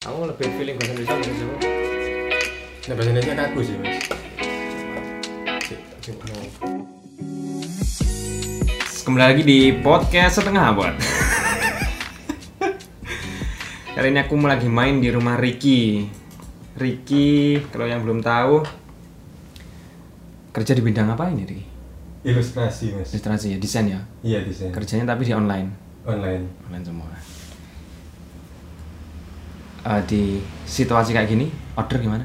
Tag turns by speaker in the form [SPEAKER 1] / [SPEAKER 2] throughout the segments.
[SPEAKER 1] Kamu lebih feeling bahasa Indonesia bahasa Jawa?
[SPEAKER 2] Nah, bahasa Indonesia kaku sih, Mas.
[SPEAKER 1] Kembali lagi di podcast setengah abad. Kali ini aku lagi main di rumah Ricky. Ricky, kalau yang belum tahu, kerja di bidang apa ini, Ricky?
[SPEAKER 2] Ilustrasi, Mas.
[SPEAKER 1] Ilustrasi ya, desain ya.
[SPEAKER 2] Iya, desain.
[SPEAKER 1] Kerjanya tapi di online,
[SPEAKER 2] Online.
[SPEAKER 1] online semua. Eh, di situasi kayak gini, order gimana?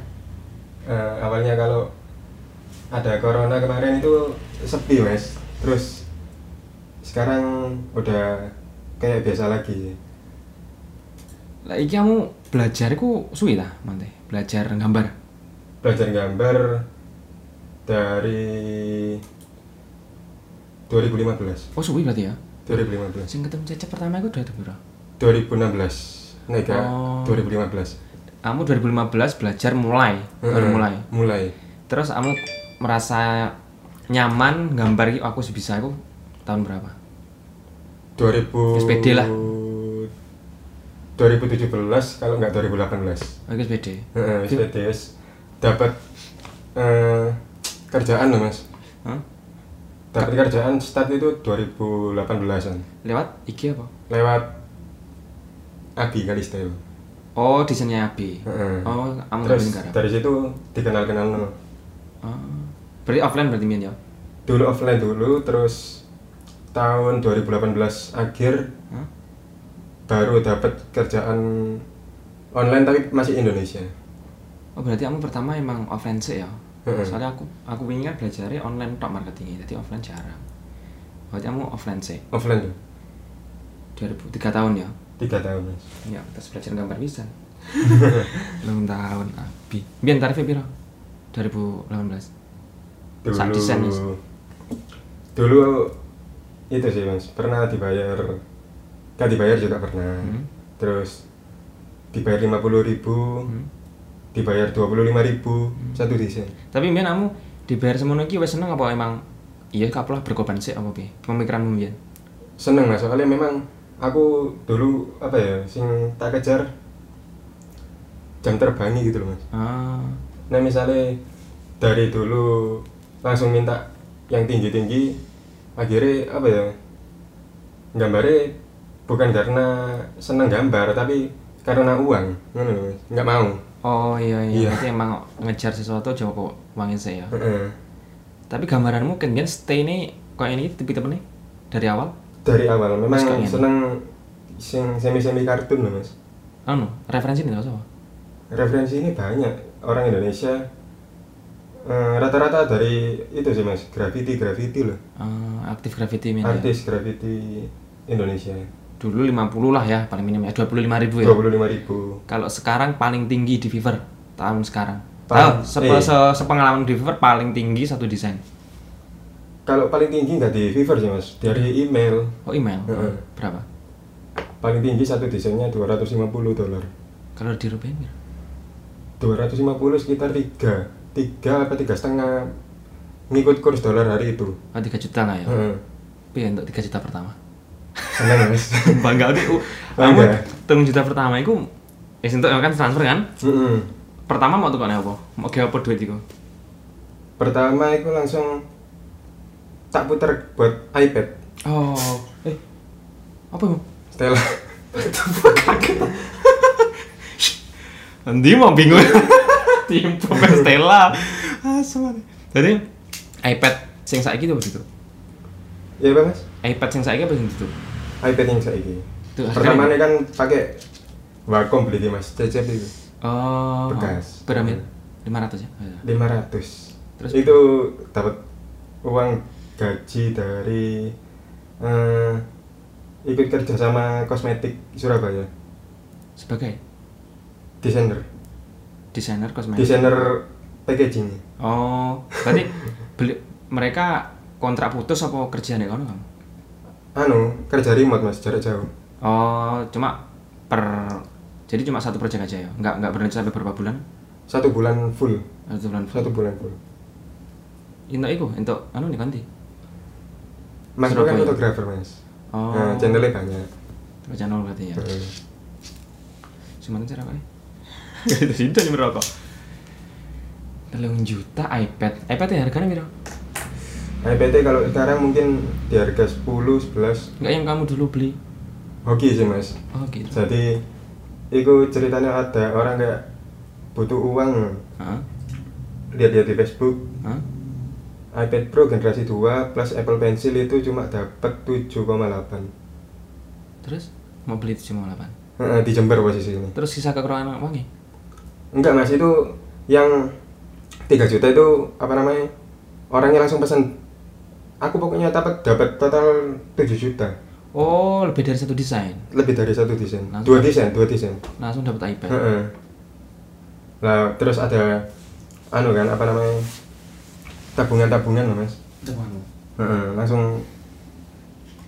[SPEAKER 2] Eh, awalnya kalau ada corona kemarin itu sepi, Mas. Terus sekarang udah kayak biasa lagi.
[SPEAKER 1] Lah iki kamu belajar iku suwi ta, Mante? Belajar gambar.
[SPEAKER 2] Belajar gambar dari 2015.
[SPEAKER 1] Oh, suwi berarti ya?
[SPEAKER 2] 2015.
[SPEAKER 1] Sing ketemu Cecep pertama iku udah berapa?
[SPEAKER 2] 2016. Nega
[SPEAKER 1] Oh.
[SPEAKER 2] 2015.
[SPEAKER 1] Kamu 2015 belajar mulai, baru
[SPEAKER 2] Heeh,
[SPEAKER 1] mulai.
[SPEAKER 2] Mulai.
[SPEAKER 1] Terus kamu merasa nyaman gambar aku bisa aku tahun berapa?
[SPEAKER 2] 2000
[SPEAKER 1] SPD lah.
[SPEAKER 2] 2017 kalau nggak 2018
[SPEAKER 1] Oh, iki SPD.
[SPEAKER 2] Heeh, SPD dapat eh, kerjaan loh mas
[SPEAKER 1] Hah?
[SPEAKER 2] dapat kerjaan start itu 2018an
[SPEAKER 1] Lewat IG apa?
[SPEAKER 2] lewat Abi Kalisteo
[SPEAKER 1] Oh, desainnya Abi.
[SPEAKER 2] Heeh.
[SPEAKER 1] Oh, kamu
[SPEAKER 2] terus dari situ dikenal-kenal no.
[SPEAKER 1] Oh. Berarti offline berarti Mian ya?
[SPEAKER 2] dulu offline dulu terus tahun 2018 akhir
[SPEAKER 1] Hah?
[SPEAKER 2] baru dapat kerjaan online tapi masih Indonesia
[SPEAKER 1] Oh, berarti kamu pertama emang offline sih ya?
[SPEAKER 2] Heeh.
[SPEAKER 1] Soalnya aku aku ingin kan belajarnya online tok marketingnya, jadi offline jarang. Berarti kamu offline sih?
[SPEAKER 2] offline tuh
[SPEAKER 1] 2003 tahun ya?
[SPEAKER 2] Tiga tahun mas
[SPEAKER 1] Ya, terus belajar gambar bisa. Belum tahun Abi. Biar tarifnya piro? 2018.
[SPEAKER 2] dulu
[SPEAKER 1] Saat desain, Mas.
[SPEAKER 2] dulu itu sih mas pernah dibayar gak dibayar juga pernah
[SPEAKER 1] Hmm.
[SPEAKER 2] terus dibayar lima puluh ribu
[SPEAKER 1] Hmm.
[SPEAKER 2] dibayar dua puluh lima ribu satu desain
[SPEAKER 1] Tapi biar kamu dibayar iki wis seneng apa emang iya kapelah berkorban sih apa piye? Pemikiranmu biyen.
[SPEAKER 2] seneng mas soalnya memang aku dulu apa ya sing tak kejar jam terbangnya gitu loh mas
[SPEAKER 1] Ah.
[SPEAKER 2] nah misalnya dari dulu langsung minta yang tinggi tinggi akhirnya apa ya gambarnya bukan karena seneng gambar tapi karena uang nggak mau
[SPEAKER 1] Oh iya iya,
[SPEAKER 2] Iya.
[SPEAKER 1] berarti emang ngejar sesuatu aja kok uangnya sih ya. Tapi gambaranmu kan kan stay ini kok ini tipe-tipe nih dari awal?
[SPEAKER 2] Dari awal memang
[SPEAKER 1] kalian?
[SPEAKER 2] seneng sing semi semi kartun loh mas
[SPEAKER 1] Anu, referensi nih apa?
[SPEAKER 2] referensi ini banyak orang Indonesia eh, rata-rata dari itu sih mas graffiti graffiti loh
[SPEAKER 1] Ah, aktif graffiti min ya.
[SPEAKER 2] artis graffiti Indonesia
[SPEAKER 1] Dulu 50 lah ya paling minim ya, 25 ribu ya.
[SPEAKER 2] dua puluh lima ribu
[SPEAKER 1] Kalau sekarang paling tinggi di Fiverr tahun sekarang.
[SPEAKER 2] Paling-
[SPEAKER 1] Tahu, sepe,
[SPEAKER 2] eh.
[SPEAKER 1] se- sepengalaman di Fiverr paling tinggi satu desain.
[SPEAKER 2] Kalau paling tinggi nggak di Fiverr sih mas dari email
[SPEAKER 1] Oh email.
[SPEAKER 2] Heeh.
[SPEAKER 1] Berapa?
[SPEAKER 2] paling tinggi satu desainnya 250 dolar
[SPEAKER 1] Kalau di rupiah berapa?
[SPEAKER 2] 250 sekitar tiga tiga apa tiga setengah ngikut kurs dolar hari itu
[SPEAKER 1] Oh, 3 juta lah ya.
[SPEAKER 2] Heeh.
[SPEAKER 1] Tapi ya untuk 3 juta pertama.
[SPEAKER 2] seneng mas
[SPEAKER 1] Bangga.
[SPEAKER 2] Bangga.
[SPEAKER 1] Kamu 3 juta pertama itu ya untuk kan transfer kan?
[SPEAKER 2] Mm-mm.
[SPEAKER 1] Pertama mau tukang apa? Mau gawe apa duit itu?
[SPEAKER 2] pertama itu langsung tak puter buat iPad
[SPEAKER 1] Oh, eh. Apa itu?
[SPEAKER 2] Stella
[SPEAKER 1] Nanti mau bingung. Tim Stella. Asal. Jadi iPad sing saiki itu begitu.
[SPEAKER 2] ya bang mas
[SPEAKER 1] iPad sing saiki apa sing itu?
[SPEAKER 2] iPad yang
[SPEAKER 1] Tuh,
[SPEAKER 2] pertama
[SPEAKER 1] akhirnya-
[SPEAKER 2] kan pakai Wacom beli di mas cecep itu
[SPEAKER 1] Oh.
[SPEAKER 2] Bekas.
[SPEAKER 1] Berapa? 500 ya? Oh, iya.
[SPEAKER 2] 500
[SPEAKER 1] Terus?
[SPEAKER 2] itu dapat uang gaji dari eh, ikut kerja sama kosmetik Surabaya
[SPEAKER 1] Sebagai
[SPEAKER 2] desainer
[SPEAKER 1] desainer kosmetik.
[SPEAKER 2] desainer packaging
[SPEAKER 1] Oh, berarti beli mereka kontrak putus apa kerja nih kamu?
[SPEAKER 2] anu kerja remote mas jarak jauh
[SPEAKER 1] Oh, cuma per jadi cuma satu proyek aja ya? Nggak nggak berlanjut sampai berapa bulan?
[SPEAKER 2] satu bulan full
[SPEAKER 1] Satu bulan.
[SPEAKER 2] satu bulan full
[SPEAKER 1] Untuk itu, untuk anu nih ganti.
[SPEAKER 2] Mas itu kan fotografer mas
[SPEAKER 1] Oh.
[SPEAKER 2] nah, channelnya banyak
[SPEAKER 1] Terus channel berarti ya.
[SPEAKER 2] Heeh.
[SPEAKER 1] Cuma cara apa? Gak itu sido nyemir rokok. Telung juta iPad. iPad ya harganya berapa?
[SPEAKER 2] iPT kalau sekarang mungkin di harga 10, 11
[SPEAKER 1] Enggak yang kamu dulu beli.
[SPEAKER 2] Hoki sih mas
[SPEAKER 1] Oh gitu.
[SPEAKER 2] Jadi itu ceritanya ada orang kayak butuh uang? Lihat-lihat di Facebook
[SPEAKER 1] Hah?
[SPEAKER 2] iPad Pro generasi 2 plus Apple Pencil itu cuma dapat 7,8
[SPEAKER 1] Terus mau beli 7,8.
[SPEAKER 2] Heeh, di Jember posisi ini
[SPEAKER 1] Terus sisa kekurangan uangnya?
[SPEAKER 2] Enggak mas, itu yang 3 juta itu apa namanya Orangnya langsung pesan Aku pokoknya dapat dapat total 7 juta
[SPEAKER 1] Oh, lebih dari satu desain.
[SPEAKER 2] Lebih dari satu desain
[SPEAKER 1] Langsung.
[SPEAKER 2] Dua desain, dua desain
[SPEAKER 1] Langsung dapat iPad.
[SPEAKER 2] Heeh. Lah terus ada anu kan apa namanya tabungan-tabungan lah mas. Heeh, langsung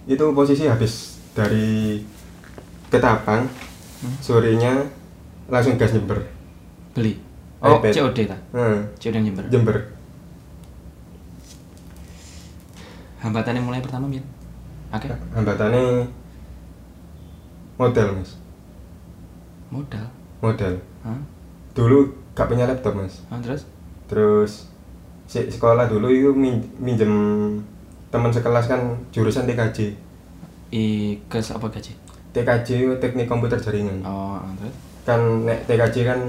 [SPEAKER 2] itu posisi habis dari Ketapang
[SPEAKER 1] Hmm.
[SPEAKER 2] sorenya langsung gas Jember.
[SPEAKER 1] Beli. Oh,
[SPEAKER 2] iPad.
[SPEAKER 1] COD ta?
[SPEAKER 2] Heeh,
[SPEAKER 1] COD yang Jember.
[SPEAKER 2] Jember.
[SPEAKER 1] Hambatannya mulai pertama Min. Oke.
[SPEAKER 2] Hambatannya modal mas,
[SPEAKER 1] Modal.
[SPEAKER 2] modal.
[SPEAKER 1] Hah?
[SPEAKER 2] Dulu gak punya laptop mas.
[SPEAKER 1] Ah, terus?
[SPEAKER 2] Terus si sekolah dulu itu min- minjem teman sekelas kan jurusan TKJ.
[SPEAKER 1] I ke apa gaji?
[SPEAKER 2] TKJ itu teknik komputer jaringan.
[SPEAKER 1] Oh, ah, terus?
[SPEAKER 2] Kan nek TKJ kan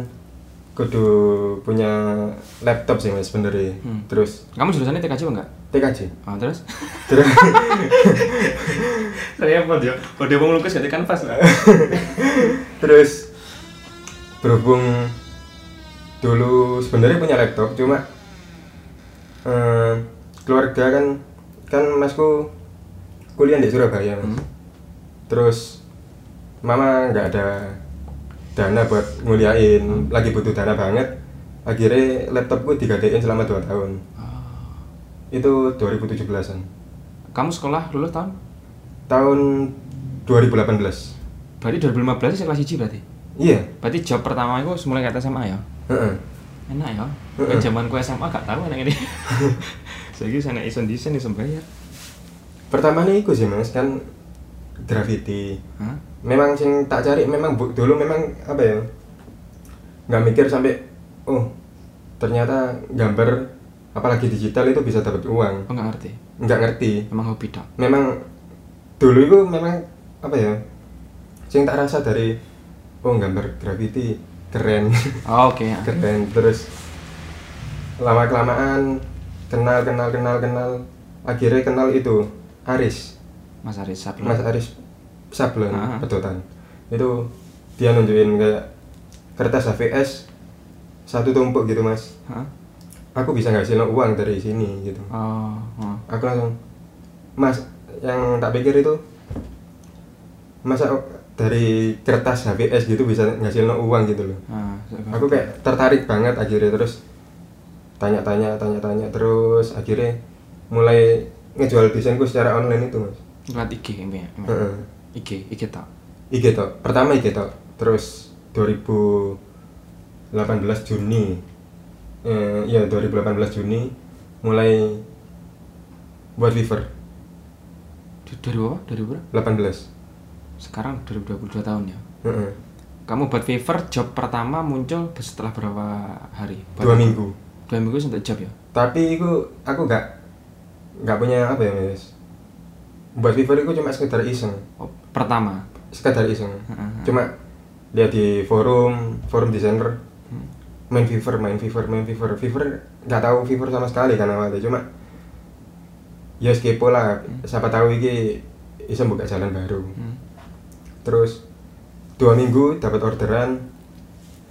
[SPEAKER 2] kudu punya laptop sih mas sebenarnya.
[SPEAKER 1] Hmm.
[SPEAKER 2] Terus
[SPEAKER 1] Kamu jurusannya TKJ apa enggak?
[SPEAKER 2] TKJ.
[SPEAKER 1] Ah, terus?
[SPEAKER 2] Terus
[SPEAKER 1] Saya apa dia? Kalau dia mau ngelukis ganti kanvas lah.
[SPEAKER 2] terus berhubung dulu sebenarnya punya laptop cuma eh, keluarga kan kan masku kuliah di Surabaya mas.
[SPEAKER 1] Hmm.
[SPEAKER 2] terus mama nggak ada dana buat nguliain lagi butuh dana banget akhirnya laptopku digadein selama 2 tahun
[SPEAKER 1] Oh.
[SPEAKER 2] itu 2017an
[SPEAKER 1] Kamu sekolah lulus tahun?
[SPEAKER 2] tahun 2018
[SPEAKER 1] Berarti 2015 sih kelas 1 berarti.
[SPEAKER 2] iya
[SPEAKER 1] Berarti job pertama itu mulai kata SMA ya.
[SPEAKER 2] heeh.
[SPEAKER 1] Enak ya.
[SPEAKER 2] Heeh.
[SPEAKER 1] Kayak zamanku SMA gak tahu enak ini. Saya sana ison desain ison bayar.
[SPEAKER 2] pertama nih iku sih mas kan graffiti
[SPEAKER 1] Hah?
[SPEAKER 2] memang sing tak cari memang dulu memang apa ya nggak mikir sampai oh ternyata gambar apalagi digital itu bisa dapat uang
[SPEAKER 1] Oh nggak ngerti.
[SPEAKER 2] nggak ngerti
[SPEAKER 1] Emang hobi dong.
[SPEAKER 2] memang dulu itu memang apa ya sing tak rasa dari oh gambar graffiti keren
[SPEAKER 1] Oh, Oke. ya.
[SPEAKER 2] keren terus lama kelamaan kenal kenal kenal kenal akhirnya kenal itu Aris
[SPEAKER 1] Mas Aris Sablon.
[SPEAKER 2] Mas Aris Sablon pedotan itu dia nunjukin kayak kertas HVS satu tumpuk gitu mas aku bisa ngasih uang dari sini gitu
[SPEAKER 1] Oh, oh.
[SPEAKER 2] aku langsung mas yang tak pikir itu masa dari kertas HVS gitu bisa ngasih uang gitu loh
[SPEAKER 1] Ah,
[SPEAKER 2] aku kayak tertarik banget akhirnya terus tanya-tanya tanya-tanya terus akhirnya mulai ngejual desainku secara online itu mas
[SPEAKER 1] Lihat IG ini ya.
[SPEAKER 2] Heeh.
[SPEAKER 1] IG, IG tak.
[SPEAKER 2] IG tok pertama IG tok terus 2018 Juni eh, ya 2018 Juni mulai buat Fiverr
[SPEAKER 1] Di- Dari berapa? Dari berapa?
[SPEAKER 2] 18
[SPEAKER 1] Sekarang 2022 tahun ya.
[SPEAKER 2] Heeh.
[SPEAKER 1] Kamu buat Fiverr job pertama muncul setelah berapa hari?
[SPEAKER 2] dua minggu
[SPEAKER 1] Dua minggu untuk job ya?
[SPEAKER 2] tapi itu aku nggak nggak punya apa ya mas buat Fiverr itu cuma sekedar iseng
[SPEAKER 1] Oh, pertama.
[SPEAKER 2] sekedar iseng
[SPEAKER 1] Heeh.
[SPEAKER 2] cuma lihat di forum forum desainer
[SPEAKER 1] Hmm.
[SPEAKER 2] main Fiverr main Fiverr main Fiverr Fiverr nggak tahu Fiverr sama sekali kan awalnya cuma ya kepo lah siapa tahu ini bisa buka jalan baru
[SPEAKER 1] Hmm.
[SPEAKER 2] Terus dua minggu dapat orderan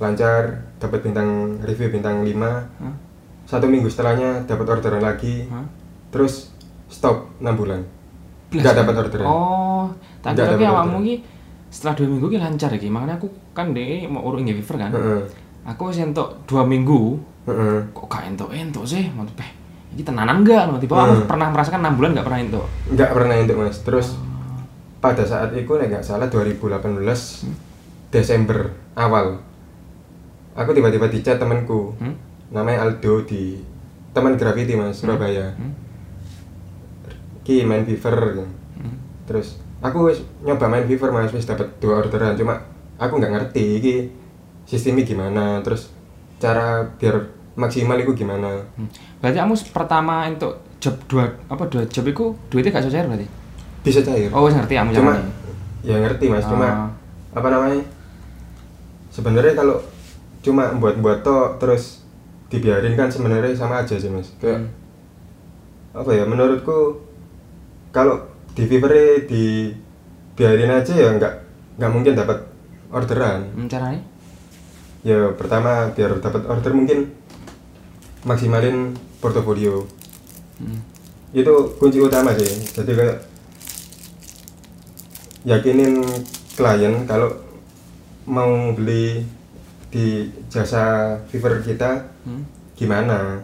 [SPEAKER 2] lancar dapat bintang review bintang 5
[SPEAKER 1] Hah?
[SPEAKER 2] satu minggu setelahnya dapat orderan lagi
[SPEAKER 1] Hah?
[SPEAKER 2] terus stop 6 bulan nggak dapat orderan
[SPEAKER 1] Oh, tak ki
[SPEAKER 2] dapat
[SPEAKER 1] awakmu ki setelah dua minggu ki lancar iki. Makanya aku kan deh mau urung Fiverr kan.
[SPEAKER 2] Heeh.
[SPEAKER 1] Aku wis entuk dua minggu
[SPEAKER 2] Heeh.
[SPEAKER 1] kok gak entuk entuk sih mau ini tenanan enggak tiba aku
[SPEAKER 2] Hmm.
[SPEAKER 1] pernah merasakan enam bulan nggak pernah entuk
[SPEAKER 2] nggak pernah untuk mas terus pada saat itu nggak salah 2018 Desember awal aku tiba-tiba dicat temanku
[SPEAKER 1] hmm?
[SPEAKER 2] namanya Aldo di teman graffiti mas Surabaya
[SPEAKER 1] Hmm?
[SPEAKER 2] ki main Fiverr
[SPEAKER 1] Hmm?
[SPEAKER 2] terus aku wis nyoba main Fiverr mas wis dapat dua orderan cuma aku nggak ngerti iki sistemnya gimana terus cara biar maksimal itu gimana
[SPEAKER 1] Hmm. Berarti kamu pertama untuk job dua apa dua job itu duitnya gak cair berarti?
[SPEAKER 2] Bisa cair
[SPEAKER 1] Oh, ngerti kamu
[SPEAKER 2] cuma
[SPEAKER 1] caranya.
[SPEAKER 2] ya ngerti mas cuma
[SPEAKER 1] Ah.
[SPEAKER 2] apa namanya sebenarnya kalau cuma buat-buat tok terus dibiarin kan sebenarnya sama aja sih mas kayak
[SPEAKER 1] Hmm.
[SPEAKER 2] apa ya menurutku kalau di Fiverr di biarin aja ya nggak nggak mungkin dapat orderan
[SPEAKER 1] Hmm, caranya?
[SPEAKER 2] ya pertama biar dapat order mungkin maksimalin portofolio
[SPEAKER 1] Hmm.
[SPEAKER 2] itu kunci utama sih jadi kayak yakinin klien kalau mau beli di jasa Fiverr kita
[SPEAKER 1] Hmm.
[SPEAKER 2] gimana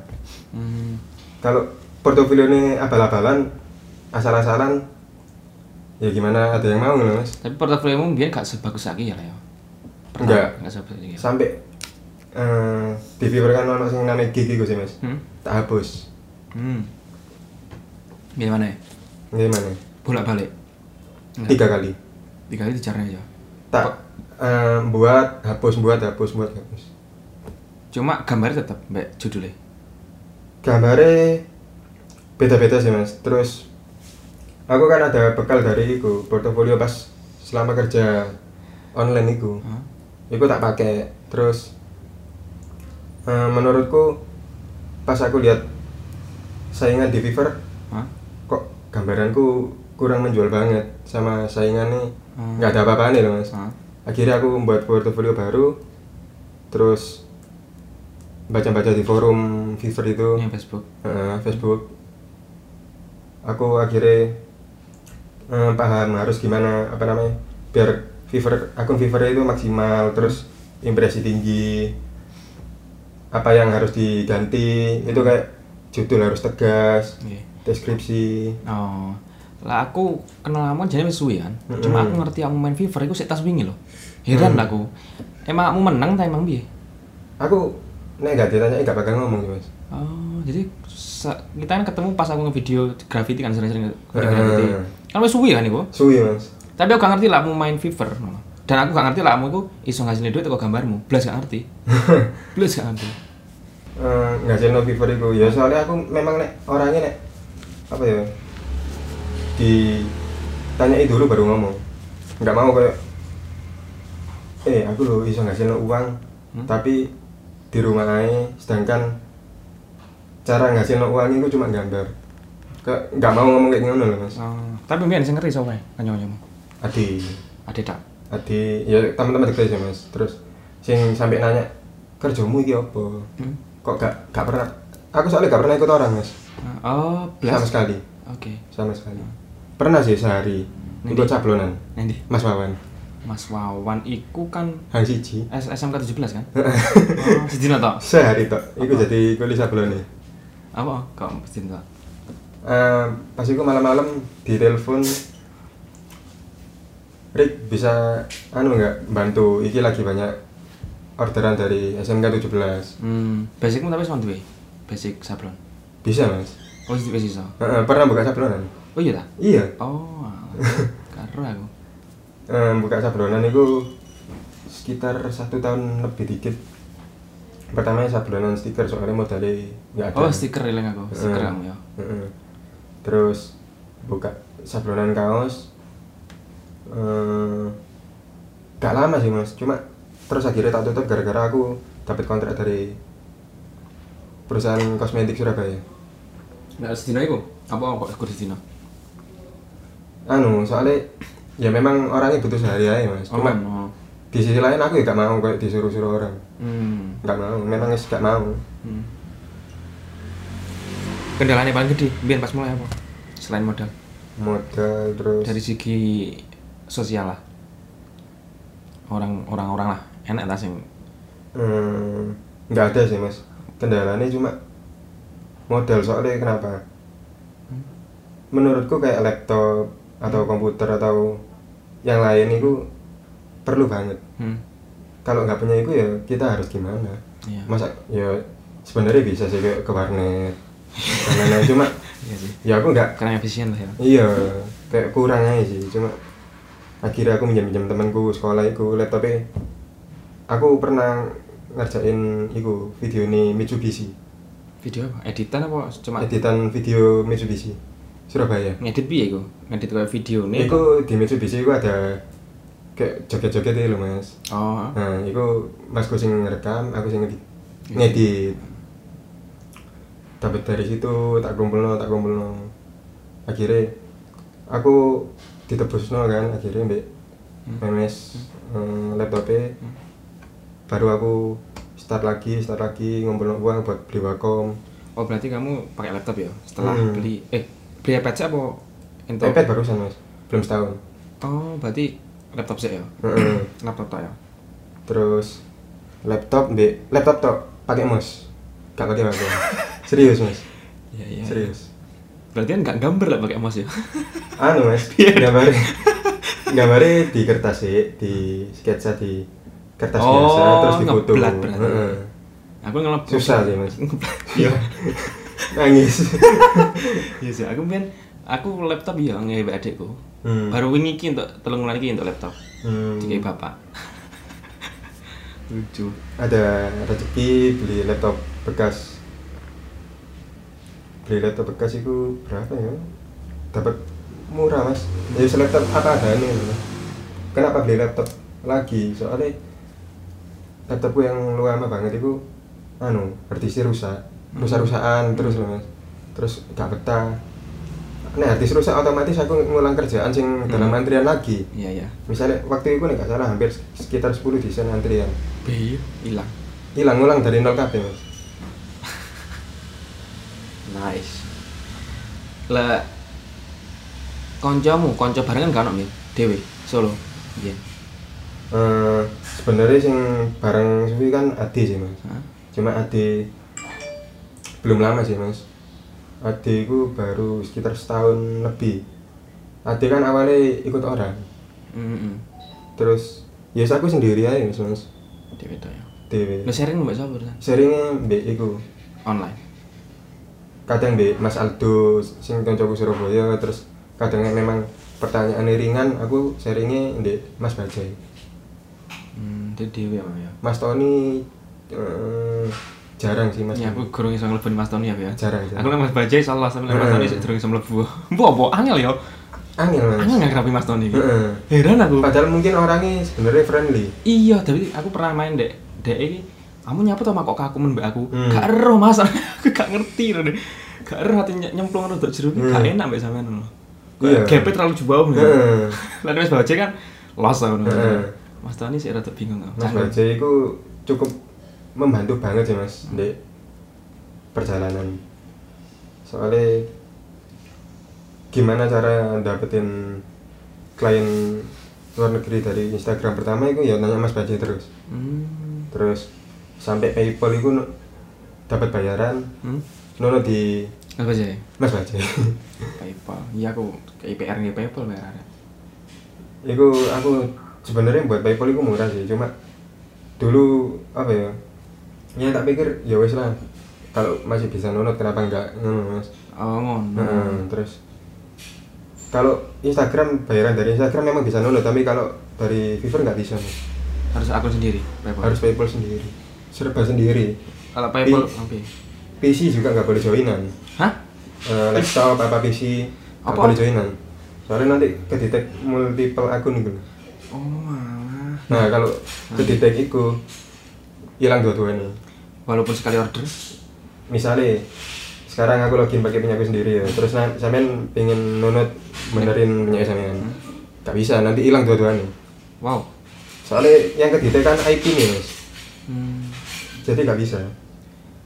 [SPEAKER 1] Hmm.
[SPEAKER 2] kalau portofolio ini abal-abalan asal-asalan ya gimana ada yang mau loh mas
[SPEAKER 1] Tapi portofoliomu biar gak sebagus lagi ya ya.
[SPEAKER 2] Enggak.
[SPEAKER 1] Enggak sebagus lagi.
[SPEAKER 2] sampai eh, di Fiverr kan ono sing namanya gig iku sih mas
[SPEAKER 1] Hmm.
[SPEAKER 2] tak hapus
[SPEAKER 1] Hmm. Gimana ya?
[SPEAKER 2] gimana
[SPEAKER 1] Bolak-balik. Enggak.
[SPEAKER 2] tiga kali
[SPEAKER 1] Tiga kali caranya ya.
[SPEAKER 2] tak eh, buat hapus buat hapus buat hapus
[SPEAKER 1] Cuma gambarnya tetap mbak judulnya.
[SPEAKER 2] gambarnya beda-beda sih mas terus aku kan ada bekal dari itu portofolio pas selama kerja online itu
[SPEAKER 1] Hah?
[SPEAKER 2] itu tak pakai terus eh, menurutku pas aku lihat saingan di Fiverr
[SPEAKER 1] Hah?
[SPEAKER 2] kok gambaranku kurang menjual banget sama saingannya
[SPEAKER 1] Hmm.
[SPEAKER 2] nggak ada apa-apanya loh mas
[SPEAKER 1] Hah?
[SPEAKER 2] akhirnya aku membuat portofolio baru terus baca-baca di forum Fiverr itu
[SPEAKER 1] Yang Facebook.
[SPEAKER 2] eh, Facebook aku akhirnya eh, paham harus gimana apa namanya biar Fiverr akun Fiverr itu maksimal terus impresi tinggi apa yang harus diganti itu kayak judul harus tegas
[SPEAKER 1] Oke.
[SPEAKER 2] deskripsi
[SPEAKER 1] Oh. Lah aku kenal kamu jadi suwi kan.
[SPEAKER 2] Mm-mm.
[SPEAKER 1] Cuma aku ngerti kamu main Fiverr iku sik tas wingi loh. Heran lah aku. Emang kamu menang ta emang piye?
[SPEAKER 2] aku nek gak ditanya gak bakal ngomong sih mas
[SPEAKER 1] Oh, jadi kita kan ketemu pas aku ngevideo graffiti kan sering-sering graffiti. Kan wis suwi kan iku.
[SPEAKER 2] suwi mas
[SPEAKER 1] Tapi aku gak ngerti lah kamu main Fiverr. no. Dan aku gak ngerti lah kamu iku iso ngasilin duit kok gambarmu. Blas gak ngerti. Blas gak ngerti.
[SPEAKER 2] Eh, nggak sih no Fiverr itu ya soalnya aku memang nek orangnya nek apa ya ditanyai dulu baru ngomong. Nggak mau kayak eh aku loh iso ngasih no uang
[SPEAKER 1] Hmm?
[SPEAKER 2] tapi di rumah aja sedangkan cara ngasih no uang itu cuma gambar. Ke nggak mau ngomong kayak ngono loh mas.
[SPEAKER 1] Oh, tapi mbiyen sing ngerti sapa kanca-kancamu?
[SPEAKER 2] adi
[SPEAKER 1] Ade tak.
[SPEAKER 2] adi ya teman-teman dekat sih mas. Terus sing sampai nanya kerjamu iki apa?
[SPEAKER 1] Hmm.
[SPEAKER 2] kok gak gak pernah aku soalnya gak pernah ikut orang mas.
[SPEAKER 1] Oh,
[SPEAKER 2] sama sekali.
[SPEAKER 1] Oke.
[SPEAKER 2] sama sekali pernah sih sehari
[SPEAKER 1] Nanti.
[SPEAKER 2] ikut sablonan
[SPEAKER 1] Nanti
[SPEAKER 2] Mas Wawan
[SPEAKER 1] Mas Wawan iku kan
[SPEAKER 2] Hang siji
[SPEAKER 1] S- SMK 17 kan? oh, tok.
[SPEAKER 2] sehari tok iku jadi kulis sablone
[SPEAKER 1] Apa? Kok sedina tok?
[SPEAKER 2] Eh, pas iku malam-malam di telepon Rick bisa anu nggak bantu iki lagi banyak orderan dari SMK 17
[SPEAKER 1] Hmm, basicmu tapi sama duwe. Basic sablon.
[SPEAKER 2] bisa mas
[SPEAKER 1] Oh, itu basic iso.
[SPEAKER 2] Eh, eh, pernah buka sablonan
[SPEAKER 1] Oh iya ta?
[SPEAKER 2] iya
[SPEAKER 1] Oh, karo aku.
[SPEAKER 2] Eh, buka sablonan itu sekitar satu tahun lebih dikit pertamanya sablonan stiker soalnya modalnya nggak ada
[SPEAKER 1] Oh, stiker eling aku. Stiker kamu ya.
[SPEAKER 2] Heeh. Terus buka sablonan kaos. Eh, gak lama sih mas, cuma terus akhirnya tak tutup gara-gara aku dapat kontrak dari perusahaan kosmetik Surabaya.
[SPEAKER 1] Nggak sedina iku. Apa kok ikut sedina?
[SPEAKER 2] Anu, soalnya ya memang orangnya butuh sehari aja mas.
[SPEAKER 1] Oh,
[SPEAKER 2] Cuma
[SPEAKER 1] no.
[SPEAKER 2] di sisi lain aku ya gak mau kayak disuruh-suruh orang.
[SPEAKER 1] Hmm.
[SPEAKER 2] Gak mau, memang gak mau.
[SPEAKER 1] hmm. Kendalanya paling gede, biar pas mulai apa? Selain modal.
[SPEAKER 2] Modal terus.
[SPEAKER 1] Dari segi sosial lah. Orang orang orang lah, enak lah sing
[SPEAKER 2] Hmm, nggak ada sih mas kendalanya cuma modal soalnya kenapa menurutku kayak laptop atau komputer atau yang lain itu perlu banget
[SPEAKER 1] hmm.
[SPEAKER 2] kalau nggak punya itu ya kita harus gimana
[SPEAKER 1] Iya.
[SPEAKER 2] masa ya sebenarnya bisa sih kayak ke warnet lain-lain cuma
[SPEAKER 1] Iya sih.
[SPEAKER 2] ya aku nggak
[SPEAKER 1] Kurang efisien lah ya.
[SPEAKER 2] iya kayak kurang aja sih cuma akhirnya aku minjem minjem temanku sekolah itu laptopnya aku pernah ngerjain iku video ini Mitsubishi
[SPEAKER 1] Video apa? Editan apa cuma
[SPEAKER 2] editan video Mitsubishi Surabaya
[SPEAKER 1] ngedit piye iku? Ngedit kayak video nih.
[SPEAKER 2] Iku di Mitsubishi iku ada kayak joget-joget itu loh mas
[SPEAKER 1] Oh.
[SPEAKER 2] Nah, iku masku sing ngerekam, aku sing ngedit. ngedit. Dapat dari situ tak kumpulno, tak kumpulno. Akhirnya aku ditebusno kan akhirnya mbek
[SPEAKER 1] Hmm.
[SPEAKER 2] memes hmm. laptopnya baru aku start lagi start lagi ngumpulin uang buat beli Wacom
[SPEAKER 1] Oh, berarti kamu pakai laptop ya? Setelah
[SPEAKER 2] Hmm.
[SPEAKER 1] beli eh beli iPad sih apa? Ento?
[SPEAKER 2] iPad barusan mas belum setahun
[SPEAKER 1] Oh, berarti laptop sih ya? Laptop tak ya?
[SPEAKER 2] terus laptop mbek laptop tok pakai mouse gak pakai Wacom serius mas
[SPEAKER 1] Iya, iya.
[SPEAKER 2] serius
[SPEAKER 1] Berarti kan nggak gambar lah pakai mouse ya?
[SPEAKER 2] anu mas gambar gambarnya di kertas sih di sketsa di kertas
[SPEAKER 1] Oh,
[SPEAKER 2] biasa terus difoto
[SPEAKER 1] ngeblat berarti.
[SPEAKER 2] Heeh.
[SPEAKER 1] Aku ngelap
[SPEAKER 2] susah sih mas
[SPEAKER 1] Ngeblat.
[SPEAKER 2] iya nangis
[SPEAKER 1] Iya sih, aku kan aku laptop ya ngewe adikku.
[SPEAKER 2] Hmm.
[SPEAKER 1] Baru wingi iki untuk telung iki untuk laptop.
[SPEAKER 2] Hmm.
[SPEAKER 1] Dikai bapak. Lucu.
[SPEAKER 2] ada rezeki beli laptop bekas beli laptop bekas itu berapa ya dapat murah mas jadi laptop apa adanya loh. kenapa beli laptop lagi soalnya laptopku yang lama banget itu anu harddisknya rusak rusak rusakan terus loh mas terus gak betah nah harddisk rusak otomatis aku ngulang kerjaan sing dalam
[SPEAKER 1] Hmm.
[SPEAKER 2] antrian lagi
[SPEAKER 1] Iya ya.
[SPEAKER 2] misalnya waktu itu nih gak salah hampir sekitar 10 desain antrian
[SPEAKER 1] Bayi hilang.
[SPEAKER 2] hilang ngulang dari nol kabeh mas
[SPEAKER 1] Nice. Lah koncomu, konco barengan kan ono Mi? Dewe, Solo. Iya.
[SPEAKER 2] Eh, sebenarnya sing bareng suwi kan Ade sih mas
[SPEAKER 1] Hah?
[SPEAKER 2] cuma Ade belum lama sih mas Ade itu baru sekitar setahun lebih Ade kan awalnya ikut orang
[SPEAKER 1] Heeh.
[SPEAKER 2] terus ya aku sendiri aja mas mas
[SPEAKER 1] Dewe to ya.
[SPEAKER 2] dewe
[SPEAKER 1] Lu sharing mbak sapa San?
[SPEAKER 2] seringnya mbak iku
[SPEAKER 1] Online.
[SPEAKER 2] kadang mbak Mas Aldo sing koncoku Surabaya terus kadangnya memang pertanyaan ringan aku sharingnya mbak Mas Bajai
[SPEAKER 1] Hmm, itu Dewe ya, ya.
[SPEAKER 2] Mas Tony eh, jarang sih mas
[SPEAKER 1] Ya aku kurang iso mlebu Mas Tony ya, ya.
[SPEAKER 2] jarang
[SPEAKER 1] Aku
[SPEAKER 2] jarang
[SPEAKER 1] nang Mas Bajai salah nang Mas Tony sik durung iso mlebu. Mbok apa angel ya?
[SPEAKER 2] angin mas
[SPEAKER 1] Angel nggak Mas Tony.
[SPEAKER 2] Heeh.
[SPEAKER 1] Heran aku.
[SPEAKER 2] Padahal mungkin orangnya sebenarnya friendly.
[SPEAKER 1] Iya, tapi aku pernah main dek dek iki. Kamu nyapa tuh kok kaku men mbak aku.
[SPEAKER 2] Hmm.
[SPEAKER 1] Gak ero Mas, aku gak ngerti loh deh. Gak ero hati ny- nyemplung rodok jeruk iki gak
[SPEAKER 2] Hmm.
[SPEAKER 1] enak mbak sampean loh.
[SPEAKER 2] Iya.
[SPEAKER 1] Gapnya terlalu jauh nih.
[SPEAKER 2] Heeh.
[SPEAKER 1] Lalu Mas Bajai kan los lah. Mas Tony sih rada bingung aku.
[SPEAKER 2] Mas. Bajai itu cukup membantu banget sih mas di perjalanan. Soalnya gimana cara dapetin klien luar negeri dari Instagram pertama itu ya nanya Mas Bajai terus.
[SPEAKER 1] Hmm.
[SPEAKER 2] Terus sampai PayPal itu dapat bayaran
[SPEAKER 1] Hmm.
[SPEAKER 2] nono di
[SPEAKER 1] Mas Bajai.
[SPEAKER 2] Mas Bajai.
[SPEAKER 1] PayPal. Iya aku IPR nih PayPal bayar.
[SPEAKER 2] Iku aku sebenarnya buat PayPal itu murah sih, cuma dulu apa ya? Ya tak pikir ya wes lah. Kalau masih bisa nunut kenapa enggak ngono Mas.
[SPEAKER 1] Oh ngono.
[SPEAKER 2] Heeh, terus kalau Instagram bayaran dari Instagram memang bisa nunut, tapi kalau dari Fiverr nggak bisa Mas.
[SPEAKER 1] Harus akun sendiri PayPal.
[SPEAKER 2] Harus PayPal sendiri. Serba sendiri.
[SPEAKER 1] Kalau PayPal oke.
[SPEAKER 2] PC juga nggak boleh joinan.
[SPEAKER 1] Hah?
[SPEAKER 2] Eh, laptop apa PC nggak
[SPEAKER 1] Apa?
[SPEAKER 2] boleh joinan. Soalnya nanti kedetek multiple akun gitu.
[SPEAKER 1] Oh alah.
[SPEAKER 2] Nah kalau kedetek itu hilang dua-duanya.
[SPEAKER 1] Walaupun sekali order.
[SPEAKER 2] Misalnya sekarang aku login pakai punya aku sendiri ya, terus nanti sampean pengen nunut benerin punya sampean, gak bisa nanti hilang dua-duanya.
[SPEAKER 1] Wow.
[SPEAKER 2] Soalnya yang kedetek kan IP nih mas,
[SPEAKER 1] Hmm.
[SPEAKER 2] jadi gak bisa.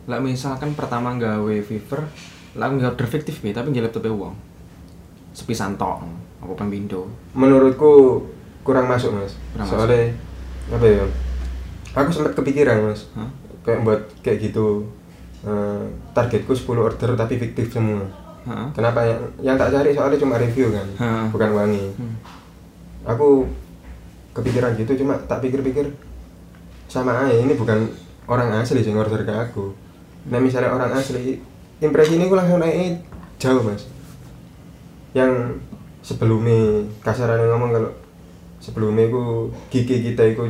[SPEAKER 1] Lah misalkan pertama gawe Fiverr, lah nggak order fiktif be, tapi nggak laptopnya uang. Sepisan tok, apa pembindo.
[SPEAKER 2] Menurutku kurang masuk mas,
[SPEAKER 1] Kurang
[SPEAKER 2] soalnya apa ya? Aku sempat kepikiran mas,
[SPEAKER 1] Hah?
[SPEAKER 2] Kayak buat kayak gitu. eh, targetku 10 order tapi fiktif semua.
[SPEAKER 1] Heeh.
[SPEAKER 2] Kenapa yang, yang tak cari soalnya cuma review kan,
[SPEAKER 1] Heeh.
[SPEAKER 2] bukan wangi.
[SPEAKER 1] Hmm.
[SPEAKER 2] Aku kepikiran gitu cuma tak pikir-pikir sama aja ini bukan orang asli sih order ke aku. Nah misalnya orang asli impresi ini gue langsung naik jauh mas. Yang sebelumnya kasarannya ngomong kalau sebelumnya ku gigi kita itu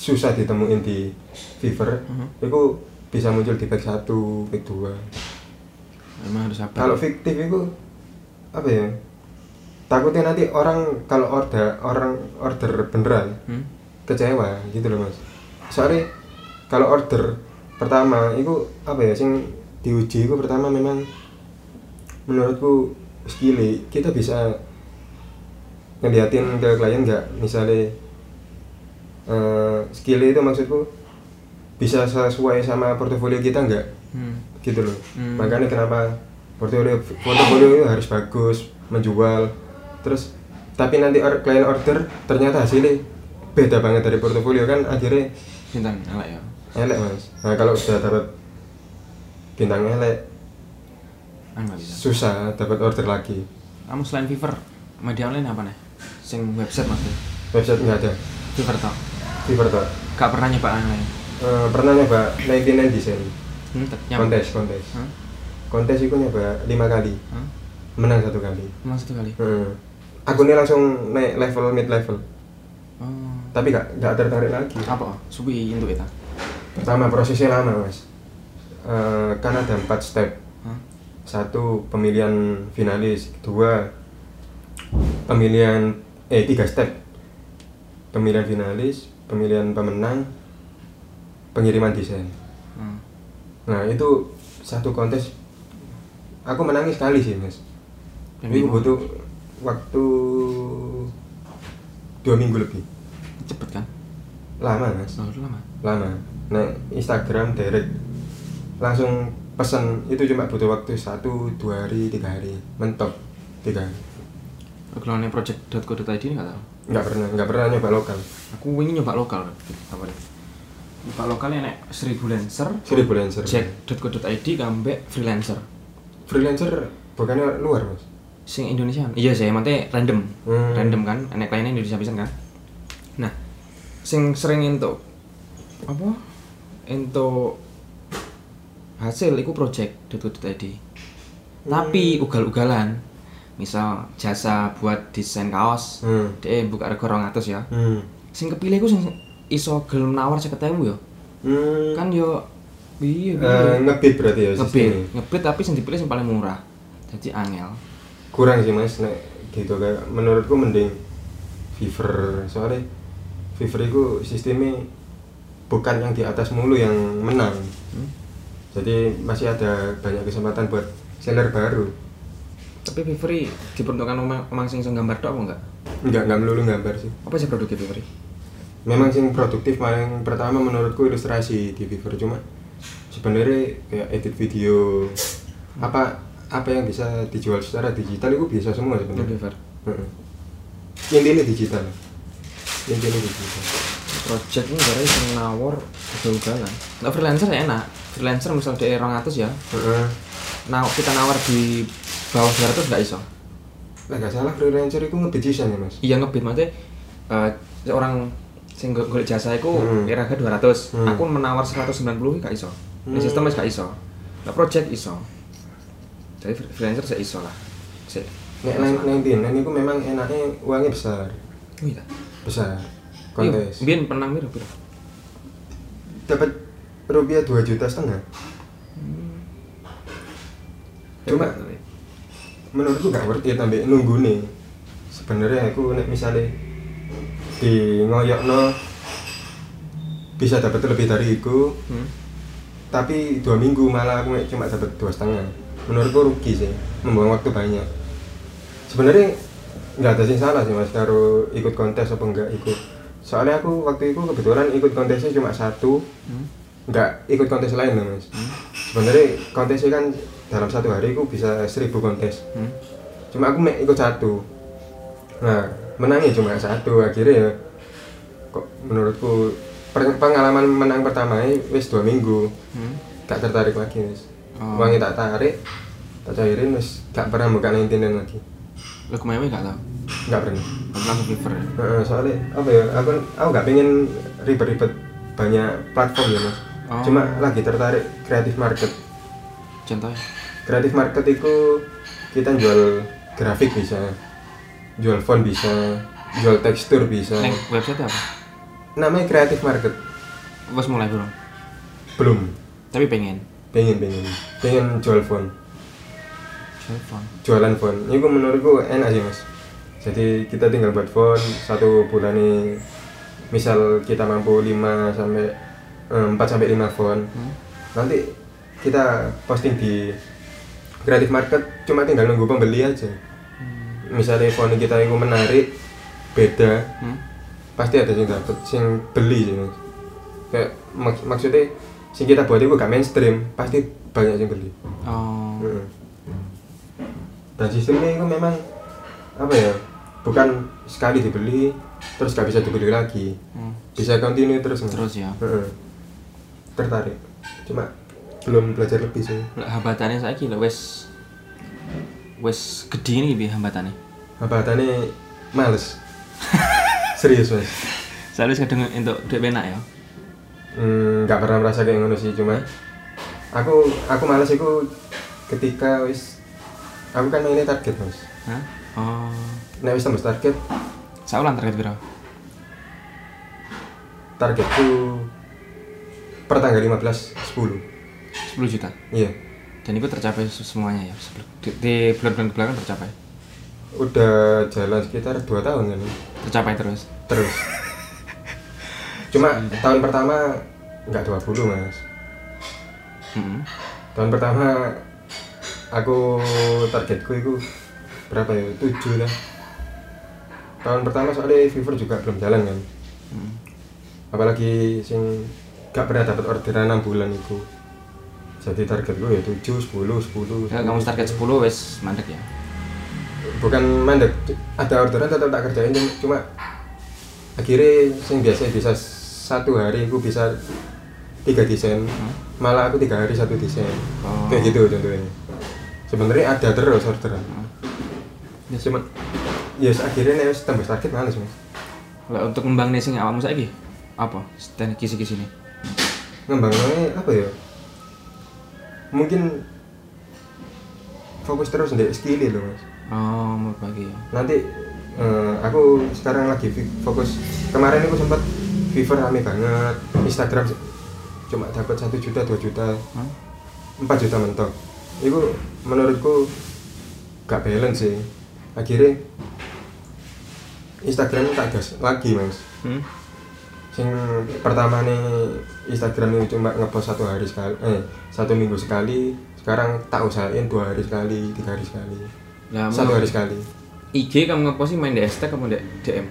[SPEAKER 2] susah ditemuin di Fiverr
[SPEAKER 1] Mhm.
[SPEAKER 2] itu bisa muncul di pack 1, pack 2
[SPEAKER 1] Emang harus apa?
[SPEAKER 2] kalau fiktif itu apa ya takutnya nanti orang kalau order orang order beneran
[SPEAKER 1] Hmm?
[SPEAKER 2] kecewa gitu loh mas soalnya kalau order pertama itu apa ya sing diuji itu pertama memang menurutku skilly kita bisa ngeliatin ke klien nggak misalnya eh skilly itu maksudku bisa sesuai sama portofolio kita nggak
[SPEAKER 1] Hmm.
[SPEAKER 2] gitu loh
[SPEAKER 1] Hmm.
[SPEAKER 2] makanya kenapa portofolio portofolio itu harus bagus menjual terus tapi nanti or, klien order ternyata hasilnya beda banget dari portofolio kan akhirnya
[SPEAKER 1] Bintang elek ya.
[SPEAKER 2] elek mas nah kalau sudah dapat bintang elek
[SPEAKER 1] Ah,
[SPEAKER 2] susah dapat order lagi
[SPEAKER 1] Kamu selain Fiverr, media online apa nih? Sing website maksudnya.
[SPEAKER 2] website nggak ada
[SPEAKER 1] Fiverr tau.
[SPEAKER 2] Fiverr tuh
[SPEAKER 1] Gak pernah nyoba yang lain.
[SPEAKER 2] Eh, pernah nyoba 99 desain
[SPEAKER 1] Hmm, tet- nyam-
[SPEAKER 2] kontes kontes
[SPEAKER 1] Hah?
[SPEAKER 2] kontes itu nyoba lima kali
[SPEAKER 1] Hah?
[SPEAKER 2] menang satu kali
[SPEAKER 1] Emang satu kali.
[SPEAKER 2] Hmm. akunnya langsung naik level mid level
[SPEAKER 1] Oh.
[SPEAKER 2] tapi gak, gak tertarik lagi
[SPEAKER 1] Apa? Suwi untuk itu.
[SPEAKER 2] pertama prosesnya lama mas Eh, kan ada empat step satu pemilihan finalis dua pemilihan eh tiga step pemilihan finalis pemilihan pemenang pengiriman desain
[SPEAKER 1] Hmm.
[SPEAKER 2] nah itu satu kontes aku menangis sekali sih mas
[SPEAKER 1] bingung.
[SPEAKER 2] butuh waktu dua minggu lebih
[SPEAKER 1] Cepet kan?
[SPEAKER 2] lama mas
[SPEAKER 1] Oh, lama.
[SPEAKER 2] lama nah Instagram direct langsung pesan itu cuma butuh waktu satu dua hari tiga hari mentok tiga hari
[SPEAKER 1] Kalau nih project.co.id ini nggak tahu.
[SPEAKER 2] Nggak pernah nggak pernah nyoba lokal
[SPEAKER 1] Aku ingin nyoba lokal. Apa nih? Nyoba lokal enek seribu lancer.
[SPEAKER 2] seribu lancer
[SPEAKER 1] Jack.co.id kambek freelancer.
[SPEAKER 2] freelancer bukannya luar mas
[SPEAKER 1] Sing Indonesia. Iya sih, mate random.
[SPEAKER 2] Hmm.
[SPEAKER 1] Random kan, enek kliennya Indonesia pisan kan. Nah, sing sering entuk apa? Entuk hasil iku project.co.id. Tapi ugal-ugalan. Misal jasa buat desain kaos,
[SPEAKER 2] hmm.
[SPEAKER 1] dia buka rego 200 ya.
[SPEAKER 2] Hmm.
[SPEAKER 1] Sing kepilih sing iso gelem nawar 50.000 ya.
[SPEAKER 2] Hmm.
[SPEAKER 1] Kan yo iya
[SPEAKER 2] Eh, ngebit berarti ya
[SPEAKER 1] ngebit, ngebit tapi sing dipilih sing paling murah. Jadi angel.
[SPEAKER 2] kurang sih mas nek gitu kayak menurutku mending Fiverr soalnya Fiverr itu sistemnya bukan yang di atas mulu yang menang
[SPEAKER 1] Hmm?
[SPEAKER 2] jadi masih ada banyak kesempatan buat seller baru
[SPEAKER 1] Tapi Fiverr diperuntukkan omang, omang sing gambar tok apa enggak?
[SPEAKER 2] nggak nggak melulu gambar sih
[SPEAKER 1] Apa sih produknya Fiverr?
[SPEAKER 2] memang sing produktif paling pertama menurutku ilustrasi di Fiverr cuma sebenarnya kayak edit video apa apa yang bisa dijual secara digital itu bisa semua sebenarnya
[SPEAKER 1] Fiverr.
[SPEAKER 2] Heeh. intinya digital intinya digital
[SPEAKER 1] Project ini dari sing nawar ugal-ugalan. Nah, freelancer ya enak. Freelancer misal di 200 ya.
[SPEAKER 2] Heeh.
[SPEAKER 1] Nah, kita nawar di bawah 200 enggak iso.
[SPEAKER 2] Lah gak salah freelancer itu ngebit ya mas
[SPEAKER 1] Iya ngebit maksudnya eh, orang sing go- golek jasa iku
[SPEAKER 2] Hmm.
[SPEAKER 1] kira-kira 200.
[SPEAKER 2] Hmm.
[SPEAKER 1] Aku menawar 190 gak iso. Ini
[SPEAKER 2] Hmm.
[SPEAKER 1] sistem wis gak iso. Nah, project iso. Jadi fre- freelancer saya iso lah. Sik.
[SPEAKER 2] Nek nang nang Tinden itu memang enaknya uangnya besar
[SPEAKER 1] Oh iya.
[SPEAKER 2] besar
[SPEAKER 1] Iya,
[SPEAKER 2] kontes
[SPEAKER 1] Biyen pernah piro piro?
[SPEAKER 2] dapat rupiah dua juta setengah Cuma- menurutku gak worth it sampai nunggu nih sebenarnya aku nek misalnya di ngoyokno bisa dapat lebih dari itu
[SPEAKER 1] Hmm.
[SPEAKER 2] tapi dua minggu malah aku cuma dapat dua setengah. Menurutku rugi sih membuang waktu banyak. Sebenarnya nggak ada sih salah sih mas karo ikut kontes apa enggak ikut. Soalnya aku waktu itu kebetulan ikut kontesnya cuma satu.
[SPEAKER 1] Hmm.
[SPEAKER 2] nggak ikut kontes lain loh mas.
[SPEAKER 1] Hmm.
[SPEAKER 2] sebenarnya kontesnya kan dalam satu hari aku bisa seribu kontes
[SPEAKER 1] Hmm.
[SPEAKER 2] cuma aku mek ikut satu nah menangnya cuma satu akhirnya ya kok menurutku pengalaman menang pertama ini wis dua minggu
[SPEAKER 1] Hmm.
[SPEAKER 2] gak tertarik lagi wis
[SPEAKER 1] Oh.
[SPEAKER 2] uangnya tak tarik tak cairin wis gak pernah buka Nintendo lagi
[SPEAKER 1] Lu kemarin gak tau?
[SPEAKER 2] gak pernah
[SPEAKER 1] langsung Fiverr ya?
[SPEAKER 2] Soalnya apa ya aku aku gak pengen ribet-ribet banyak platform ya mas
[SPEAKER 1] Oh.
[SPEAKER 2] cuma lagi tertarik kreatif market
[SPEAKER 1] Contohnya?
[SPEAKER 2] Kreatif market itu kita jual grafik bisa jual font bisa jual tekstur bisa
[SPEAKER 1] Neng website apa?
[SPEAKER 2] namanya creative market
[SPEAKER 1] Wes mulai bro.
[SPEAKER 2] belum
[SPEAKER 1] Tapi pengen.
[SPEAKER 2] pengen pengen pengen jual phone
[SPEAKER 1] Telepon.
[SPEAKER 2] jualan phone ini menurutku enak sih mas jadi kita tinggal buat phone satu bulan ini misal kita mampu 5 sampai eh, 4 sampai 5 phone
[SPEAKER 1] Hmm.
[SPEAKER 2] nanti kita posting di creative market cuma tinggal nunggu pembeli aja misalnya phone kita itu menarik beda
[SPEAKER 1] Hmm?
[SPEAKER 2] pasti ada yang dapat yang beli sih kayak mak- maksudnya sing kita buat itu gak mainstream pasti banyak yang beli
[SPEAKER 1] Oh.
[SPEAKER 2] Heeh. dan sistemnya itu memang apa ya bukan sekali dibeli terus gak bisa dibeli lagi
[SPEAKER 1] Hmm.
[SPEAKER 2] bisa continue terus.
[SPEAKER 1] Terus ya.
[SPEAKER 2] Heeh. tertarik cuma belum belajar lebih sih
[SPEAKER 1] hambatannya saiki lho wes wes gede nih bi hambatannya.
[SPEAKER 2] hambatannya males serius mas
[SPEAKER 1] Soalnya kadang untuk duit enak ya.
[SPEAKER 2] Hmm, nggak pernah merasa kayak ngono sih cuma aku aku males itu ketika wis aku kan mainnya target mas
[SPEAKER 1] Hah? Oh.
[SPEAKER 2] nek wis tembus target
[SPEAKER 1] Saya ulang target piro?
[SPEAKER 2] targetku per tanggal 15 10
[SPEAKER 1] 10 juta.
[SPEAKER 2] iya
[SPEAKER 1] Dan itu tercapai se- semuanya ya. Di, di bulan-bulan belakang tercapai.
[SPEAKER 2] udah jalan sekitar 2 tahun kan
[SPEAKER 1] Tercapai terus.
[SPEAKER 2] terus cuma tahun pertama nggak 20 mas
[SPEAKER 1] Hmm.
[SPEAKER 2] tahun pertama aku targetku itu berapa ya 7 lah tahun pertama soalnya fever juga belum jalan kan
[SPEAKER 1] Hmm.
[SPEAKER 2] apalagi sing gak pernah dapat orderan 6 bulan itu jadi targetku ya 7, 10, 10
[SPEAKER 1] Ya, kamu target 10 wes mandek ya.
[SPEAKER 2] bukan mandek ada orderan tetap tak kerjain cuma akhirnya sing biasa bisa satu hari aku bisa tiga desain. Malah aku tiga hari satu desain.
[SPEAKER 1] Oh.
[SPEAKER 2] kayak gitu contohnya. Sebenarnya ada terus orderan.
[SPEAKER 1] Ya,
[SPEAKER 2] cuman ya akhirnya nih tembus target males mas.
[SPEAKER 1] Lah untuk ngembang sing awakmu saiki apa? Dan kisi-kisi ini.
[SPEAKER 2] ngembangnya apa ya mungkin fokus terus di skill loh mas.
[SPEAKER 1] Oh, mau bagi ya.
[SPEAKER 2] nanti eh, aku sekarang lagi fokus. Kemarin aku sempat fever rame banget. Instagram cuma dapat satu juta dua juta. Empat juta mentok. Itu menurutku gak balance sih. Akhirnya Instagram tak gas lagi mas.
[SPEAKER 1] Hmm?
[SPEAKER 2] Sing pertama nih Instagram ini cuma ngepost satu hari sekali eh satu minggu sekali sekarang tak usahain dua hari sekali tiga hari sekali
[SPEAKER 1] Lah
[SPEAKER 2] satu hari sekali
[SPEAKER 1] IG kamu ngepost sih main di hashtag kamu di DM?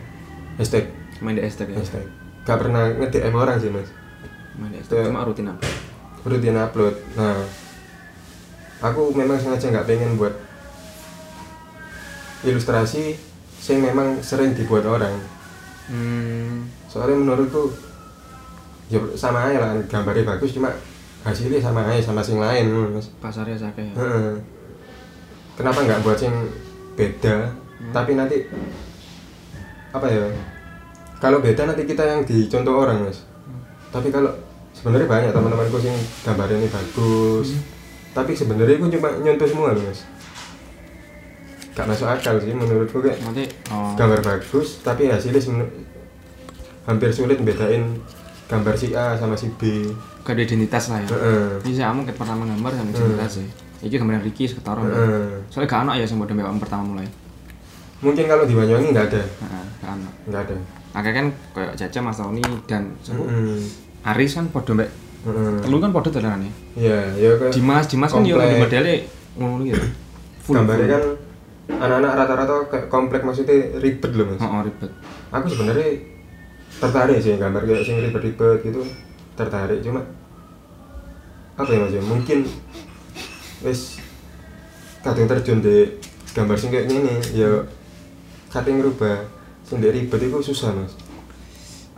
[SPEAKER 2] hashtag
[SPEAKER 1] Main di hashtag ya.
[SPEAKER 2] hashtag gak pernah nge-DM orang sih mas
[SPEAKER 1] Main di hashtag cuma rutin apa?
[SPEAKER 2] rutin upload nah aku memang sengaja nggak pengen buat ilustrasi yang memang sering dibuat orang
[SPEAKER 1] Hmm.
[SPEAKER 2] Soalnya menurutku ya sama aja lah gambarnya bagus cuma hasilnya sama aja sama sing lain mas.
[SPEAKER 1] Pasarnya sakit ya.
[SPEAKER 2] Heeh. kenapa nggak buat yang beda? Tapi nanti apa ya? Kalau beda nanti kita yang dicontoh orang mas. Tapi kalau sebenarnya banyak teman-temanku yang gambarnya ini bagus. Tapi sebenarnya aku cuma nyontoh semua loh mas. Gak masuk akal sih menurutku kayak
[SPEAKER 1] Nanti oh.
[SPEAKER 2] gambar bagus tapi hasilnya hampir sulit bedain gambar si A sama si B
[SPEAKER 1] ada identitas lah ya.
[SPEAKER 2] Heeh.
[SPEAKER 1] Ini kamu ket pertama gambar sama identitas sih. Iki gambar Ricky seketara.
[SPEAKER 2] Heeh.
[SPEAKER 1] Soalnya gak anak ya sing bodoh pertama mulai.
[SPEAKER 2] mungkin kalau di Banyuwangi nggak ada
[SPEAKER 1] Heeh, gak anak.
[SPEAKER 2] nggak ada
[SPEAKER 1] Akhirnya kan kayak Caca, Mas Tony dan siapa?
[SPEAKER 2] Heeh.
[SPEAKER 1] Aris kan podo mbak.
[SPEAKER 2] Heeh.
[SPEAKER 1] Telu kan podo tenan nih.
[SPEAKER 2] Iya, ya kan.
[SPEAKER 1] Dimas, Dimas kan
[SPEAKER 2] Komplek.
[SPEAKER 1] di modelnya ngono gitu.
[SPEAKER 2] gambarnya kan anak-anak rata-rata komplek maksudnya ribet loh mas.
[SPEAKER 1] Oh, ribet.
[SPEAKER 2] Aku sebenarnya tertarik sih gambar kayak sing ribet-ribet gitu tertarik cuma apa ya mas ya mungkin wes kadang terjun di gambar sing kayak gini ya kadang ngerubah sing di ribet itu susah mas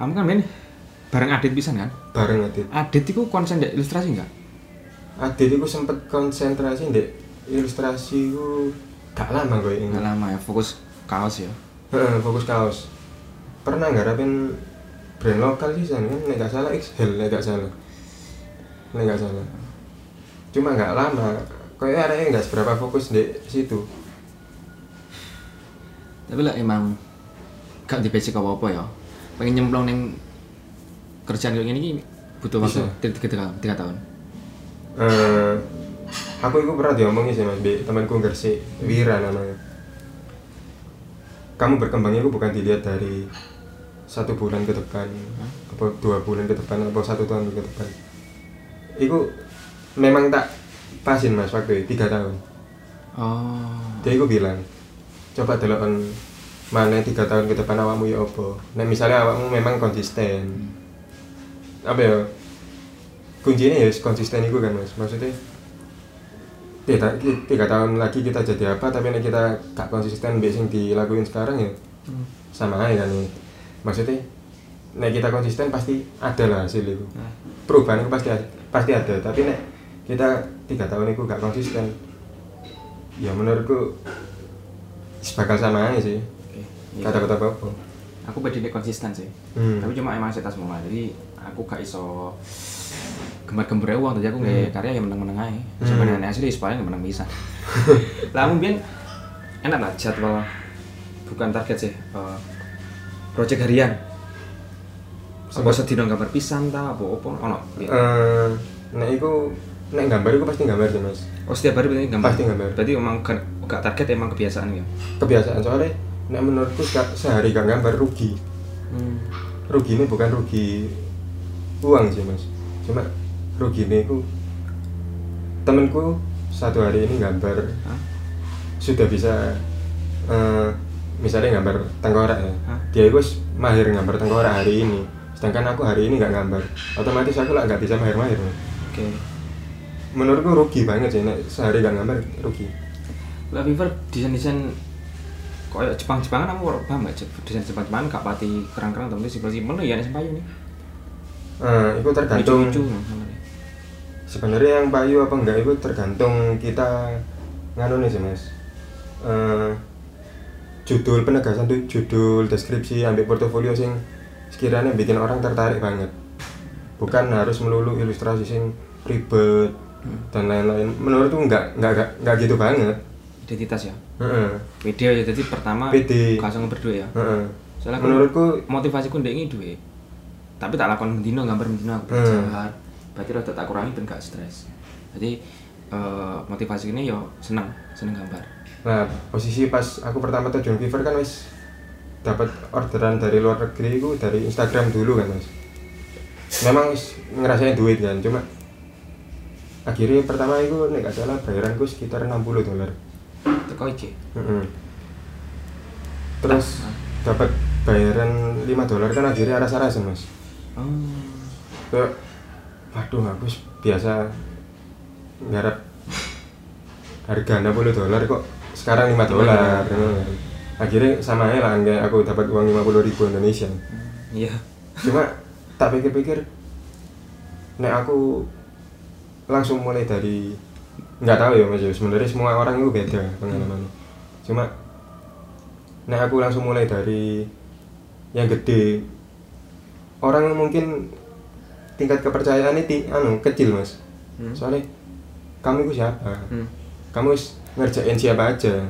[SPEAKER 1] Kamu kan main bareng Adit pisan kan?
[SPEAKER 2] bareng Adit
[SPEAKER 1] Adit itu konsen dek ilustrasi enggak?
[SPEAKER 2] Adit itu sempet konsentrasi di ilustrasi itu gak lama gue ini
[SPEAKER 1] Enggak lama ya, fokus kaos ya.
[SPEAKER 2] Heeh, fokus kaos. Pernah ngarapin brand lokal sih kan, nek gak salah XL, nek gak salah. Nek gak salah. Cuma nggak lama, kayak arahnya nggak seberapa fokus di situ.
[SPEAKER 1] Tapi lah emang gak di basic apa-apa ya. Pengen nyemplung neng kerjaan kayak gini butuh waktu tiga, tiga, tiga tahun.
[SPEAKER 2] Eh, aku itu pernah diomongin sih mas, Bi, temanku Gresik, Wira namanya. Kamu berkembang itu bukan dilihat dari satu bulan ke depan, atau dua bulan ke depan, atau satu tahun ke depan. Itu memang tak pasin mas waktu itu, tiga tahun.
[SPEAKER 1] Oh.
[SPEAKER 2] Dia itu bilang, coba delokon mana tiga tahun ke depan awakmu ya apa. Nah misalnya awakmu memang konsisten, apa ya? Kuncinya ya konsisten itu kan mas. Maksudnya tiga, tiga tahun lagi kita jadi apa tapi nek kita gak konsisten biasa yang dilakuin sekarang ya
[SPEAKER 1] Hmm.
[SPEAKER 2] sama aja kan ya. Maksudnya nek kita konsisten pasti ada lah hasil itu.
[SPEAKER 1] Nah,
[SPEAKER 2] Perubahan itu pasti ada, pasti ada. Tapi nek kita tiga tahun itu gak konsisten, ya menurutku bakal sama aja sih.
[SPEAKER 1] Oke. Iya.
[SPEAKER 2] Kata-kata apa?
[SPEAKER 1] Aku beda konsisten sih.
[SPEAKER 2] Hmm.
[SPEAKER 1] Tapi cuma emang setas semua. Jadi aku gak iso gembar-gembar uang tadi aku nggak karya yang menang-menang aja.
[SPEAKER 2] Hmm.
[SPEAKER 1] Sebenarnya asli sepaling menang bisa. lah mungkin enak lah jadwal bukan target sih. eh, project harian. Apa sedino gambar pisan ta apa apa ono.
[SPEAKER 2] Eh, nek iku nek gambar iku pasti gambar sih mas.
[SPEAKER 1] Oh setiap hari berarti gambar.
[SPEAKER 2] Pasti gambar.
[SPEAKER 1] Berarti emang gak, gak target emang kebiasaan ya.
[SPEAKER 2] Kebiasaan soalnya nek menurutku se- sehari gak gambar rugi.
[SPEAKER 1] Hmm.
[SPEAKER 2] rugi ini bukan rugi uang sih mas cuma rugi ini ku temenku satu hari ini gambar
[SPEAKER 1] Hah?
[SPEAKER 2] sudah bisa eh, misalnya gambar tengkorak ya
[SPEAKER 1] Hah?
[SPEAKER 2] dia itu mahir gambar tengkorak hari ini sedangkan aku hari ini nggak gambar otomatis aku lah nggak bisa mahir-mahir.
[SPEAKER 1] Oke.
[SPEAKER 2] menurutku rugi banget sih nek sehari nggak gambar rugi
[SPEAKER 1] Lah Viver desain-desain kayak Jepang-Jepangan ora paham gak desain Jepang-Jepangan gak pati kerang-kerang tapi simpel-simpel ya nih payu nih.
[SPEAKER 2] Eh, itu tergantung
[SPEAKER 1] Lucu-lucu sebenarnya.
[SPEAKER 2] sebenarnya yang payu apa enggak itu tergantung kita nganu nih sih mas Eh, judul penegasan tuh judul deskripsi ambil portofolio sing sekiranya bikin orang tertarik banget bukan harus melulu ilustrasi sing ribet dan lain-lain menurutku enggak enggak enggak, enggak gitu banget
[SPEAKER 1] Identitas ya.
[SPEAKER 2] Heeh.
[SPEAKER 1] Video ya jadi pertama langsung berdua ya.
[SPEAKER 2] Heeh.
[SPEAKER 1] Soalnya
[SPEAKER 2] menurutku
[SPEAKER 1] motivasiku ndek ini duit. Tapi tak lakon mendino gambar mendino aku
[SPEAKER 2] Hmm.
[SPEAKER 1] belajar. Berarti rada tak kurangi ben gak stres. Jadi eh, motivasi ini yo seneng, seneng gambar.
[SPEAKER 2] Nah, posisi pas aku pertama terjun Fiverr kan wis dapat orderan dari luar negeri itu dari Instagram dulu kan mas. Memang wis ngerasain duit kan, cuma akhirnya pertama itu nek gak salah bayaranku sekitar 60 dolar.
[SPEAKER 1] Teko iki.
[SPEAKER 2] Terus dapat bayaran 5 dolar kan akhirnya rasa-rasa mas.
[SPEAKER 1] Oh.
[SPEAKER 2] Waduh aku biasa ngarep harga 60 dolar kok sekarang 5 dolar. akhirnya sama aja lah kayak aku dapat uang 50 ribu Indonesia.
[SPEAKER 1] Iya.
[SPEAKER 2] cuma tak pikir-pikir nek aku langsung mulai dari nggak tahu ya mas ya, sebenarnya semua orang itu beda pengalamannya. Cuma nek aku langsung mulai dari yang gede orang mungkin tingkat kepercayaan ini anu kecil mas.
[SPEAKER 1] Hmm.
[SPEAKER 2] soalnya kamu itu siapa?
[SPEAKER 1] Hmm.
[SPEAKER 2] kamu ngerjain siapa aja.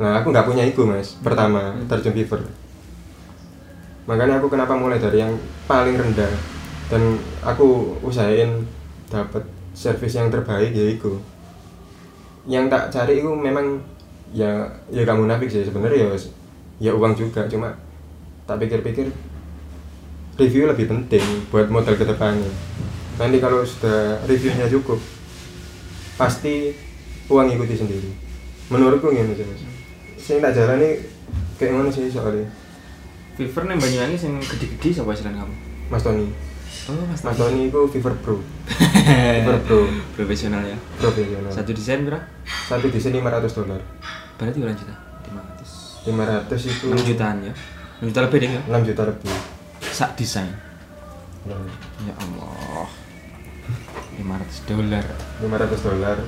[SPEAKER 2] Nah aku nggak punya itu mas. Pertama
[SPEAKER 1] Hmm.
[SPEAKER 2] terjun fever. Makanya aku kenapa mulai dari yang paling rendah. Dan aku usahain dapat servis yang terbaik ya itu yang tak cari itu memang ya ya kamu nafik sih sebenarnya ya ya uang juga cuma tak pikir-pikir review lebih penting buat modal ke depannya nanti kalau sudah reviewnya cukup pasti uang ikuti sendiri menurutku gini sih mas saya tak jalani kayak mana sih soalnya
[SPEAKER 1] Fever nih Banyuwangi yang gede-gede siapa selain kamu?
[SPEAKER 2] Mas Tony
[SPEAKER 1] Oh, Mas
[SPEAKER 2] Mas Tony itu Fever Pro Fever Pro
[SPEAKER 1] Profesional ya.
[SPEAKER 2] profesional
[SPEAKER 1] Satu desain berapa?
[SPEAKER 2] satu desain 500 dolar
[SPEAKER 1] Berarti berapa juta? 500.
[SPEAKER 2] 500 itu
[SPEAKER 1] 6 jutaan ya. 6 juta lebih deh ya.
[SPEAKER 2] 6 juta lebih
[SPEAKER 1] Sak desain.
[SPEAKER 2] Ya,
[SPEAKER 1] Ya Allah. 500 dolar.
[SPEAKER 2] 500 dolar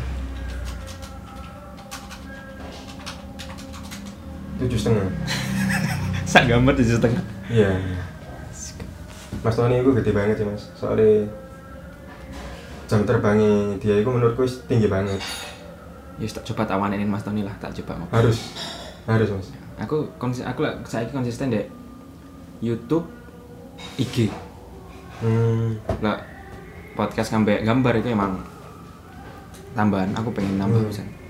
[SPEAKER 2] tujuh setengah
[SPEAKER 1] Sak gambar tujuh setengah.
[SPEAKER 2] iya Mas Tony itu gede banget sih mas soalnya jam terbangnya dia itu menurutku tinggi banget
[SPEAKER 1] Ya tak coba tak wanenin Mas Tony lah, tak coba
[SPEAKER 2] harus harus mas
[SPEAKER 1] Aku konsis aku lah saya konsisten deh. YouTube, IG.
[SPEAKER 2] Hmm.
[SPEAKER 1] lah podcast ngambil gambar itu emang tambahan aku pengen nambah
[SPEAKER 2] Hmm.
[SPEAKER 1] Se-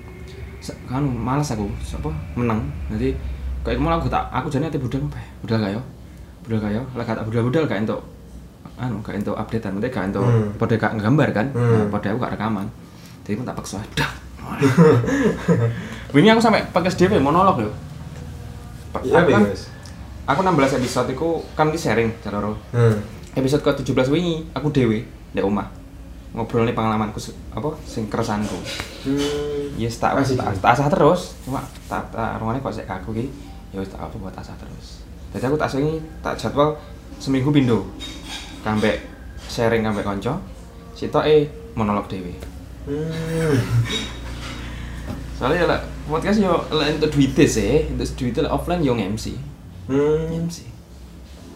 [SPEAKER 1] kan malas aku apa menang. Nanti kayak mau aku tak aku jadi nanti budal apa ya? budal gak yo budal gak yo lah kata budal budal gak untuk anu gak untuk updatean nanti gak untuk
[SPEAKER 2] Hmm.
[SPEAKER 1] pada gak gambar kan?
[SPEAKER 2] Hmm.
[SPEAKER 1] nah, pada aku gak rekaman. Jadi pun tak paksa dah ini aku sampai podcast dewe monolog yo
[SPEAKER 2] Iya,
[SPEAKER 1] aku kan, aku 16 episode itu kan di sharing cara
[SPEAKER 2] Hmm.
[SPEAKER 1] episode ke 17 wingi aku dewe di omah ngobrol nih pengalamanku apa sing keresanku
[SPEAKER 2] Hmm.
[SPEAKER 1] yes tak
[SPEAKER 2] Asik,
[SPEAKER 1] tak,
[SPEAKER 2] ya.
[SPEAKER 1] tak asah terus cuma tak tak rumahnya kok sik kaku ki ya wis tak apa buat asah terus jadi aku tak wingi tak jadwal seminggu pindo kampe sharing kampe konco sitok eh monolog dewe
[SPEAKER 2] Hmm.
[SPEAKER 1] soalnya lah podcast yo lah untuk duitnya sih untuk duitnya lah offline yo MC
[SPEAKER 2] Hmm.
[SPEAKER 1] MC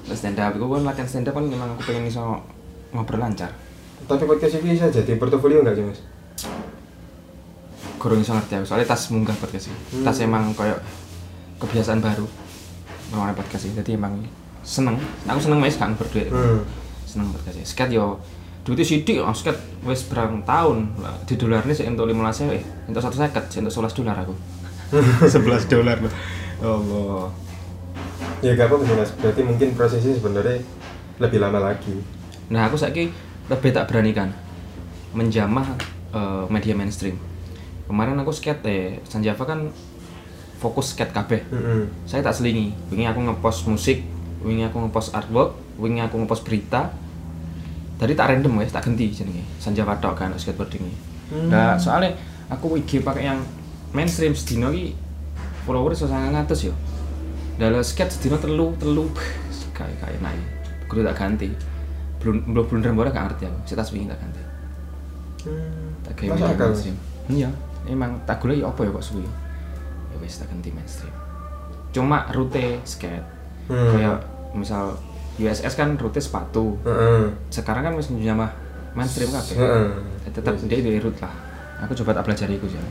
[SPEAKER 1] Terus stand up, aku kan latihan stand up kan memang aku pengen iso ngobrol lancar
[SPEAKER 2] Tapi podcast ini bisa jadi portofolio nggak sih mas?
[SPEAKER 1] kurang iso ngerti aku soalnya tas munggah podcast ini.
[SPEAKER 2] Hmm.
[SPEAKER 1] tas emang kayak kebiasaan baru ngomongin podcast ini. Jadi emang seneng. Aku seneng mas kan berduit
[SPEAKER 2] Hmm.
[SPEAKER 1] seneng podcast ini. Sket yo. Duitnya sidik oh sket wes berang tahun. Lah di dolar ini sih untuk lima belas eh untuk satu seket untuk sebelas dolar aku. sebelas dolar. Loh Allah.
[SPEAKER 2] Ya gak apa-apa mas. Berarti mungkin prosesnya sebenarnya lebih lama lagi.
[SPEAKER 1] nah aku saiki lebih tak beranikan menjamah eh, media mainstream. Kemarin aku skate eh Sanjava kan fokus skate kabeh.
[SPEAKER 2] Hmm.
[SPEAKER 1] saya tak selingi. Wingi aku ngepost musik wingi aku ngepost artwork wingi aku ngepost berita. Tadi tak random wes tak ganti jenenge. Sanjava tok kan skateboarding ini.
[SPEAKER 2] Hmm.
[SPEAKER 1] nah soalnya aku IG pakai yang mainstream sedino ki followers sangat ngatus yo. Dalam skate sedino telu telu kayak kayak naik. Kudu tak ganti belum belum belum rembulan gak ngerti aku. Saya tak swingin tak ganti.
[SPEAKER 2] Hmm.
[SPEAKER 1] tak kayak mainstream iya emang tak gula ya apa ya kok suwi? Ya wes tak ganti mainstream. Cuma rute skate.
[SPEAKER 2] Hmm.
[SPEAKER 1] kayak misal USS kan rute sepatu.
[SPEAKER 2] Heeh.
[SPEAKER 1] sekarang kan masih nyamah mainstream kabeh.
[SPEAKER 2] Heeh.
[SPEAKER 1] tetap dia di route lah. Aku coba tak belajar itu sih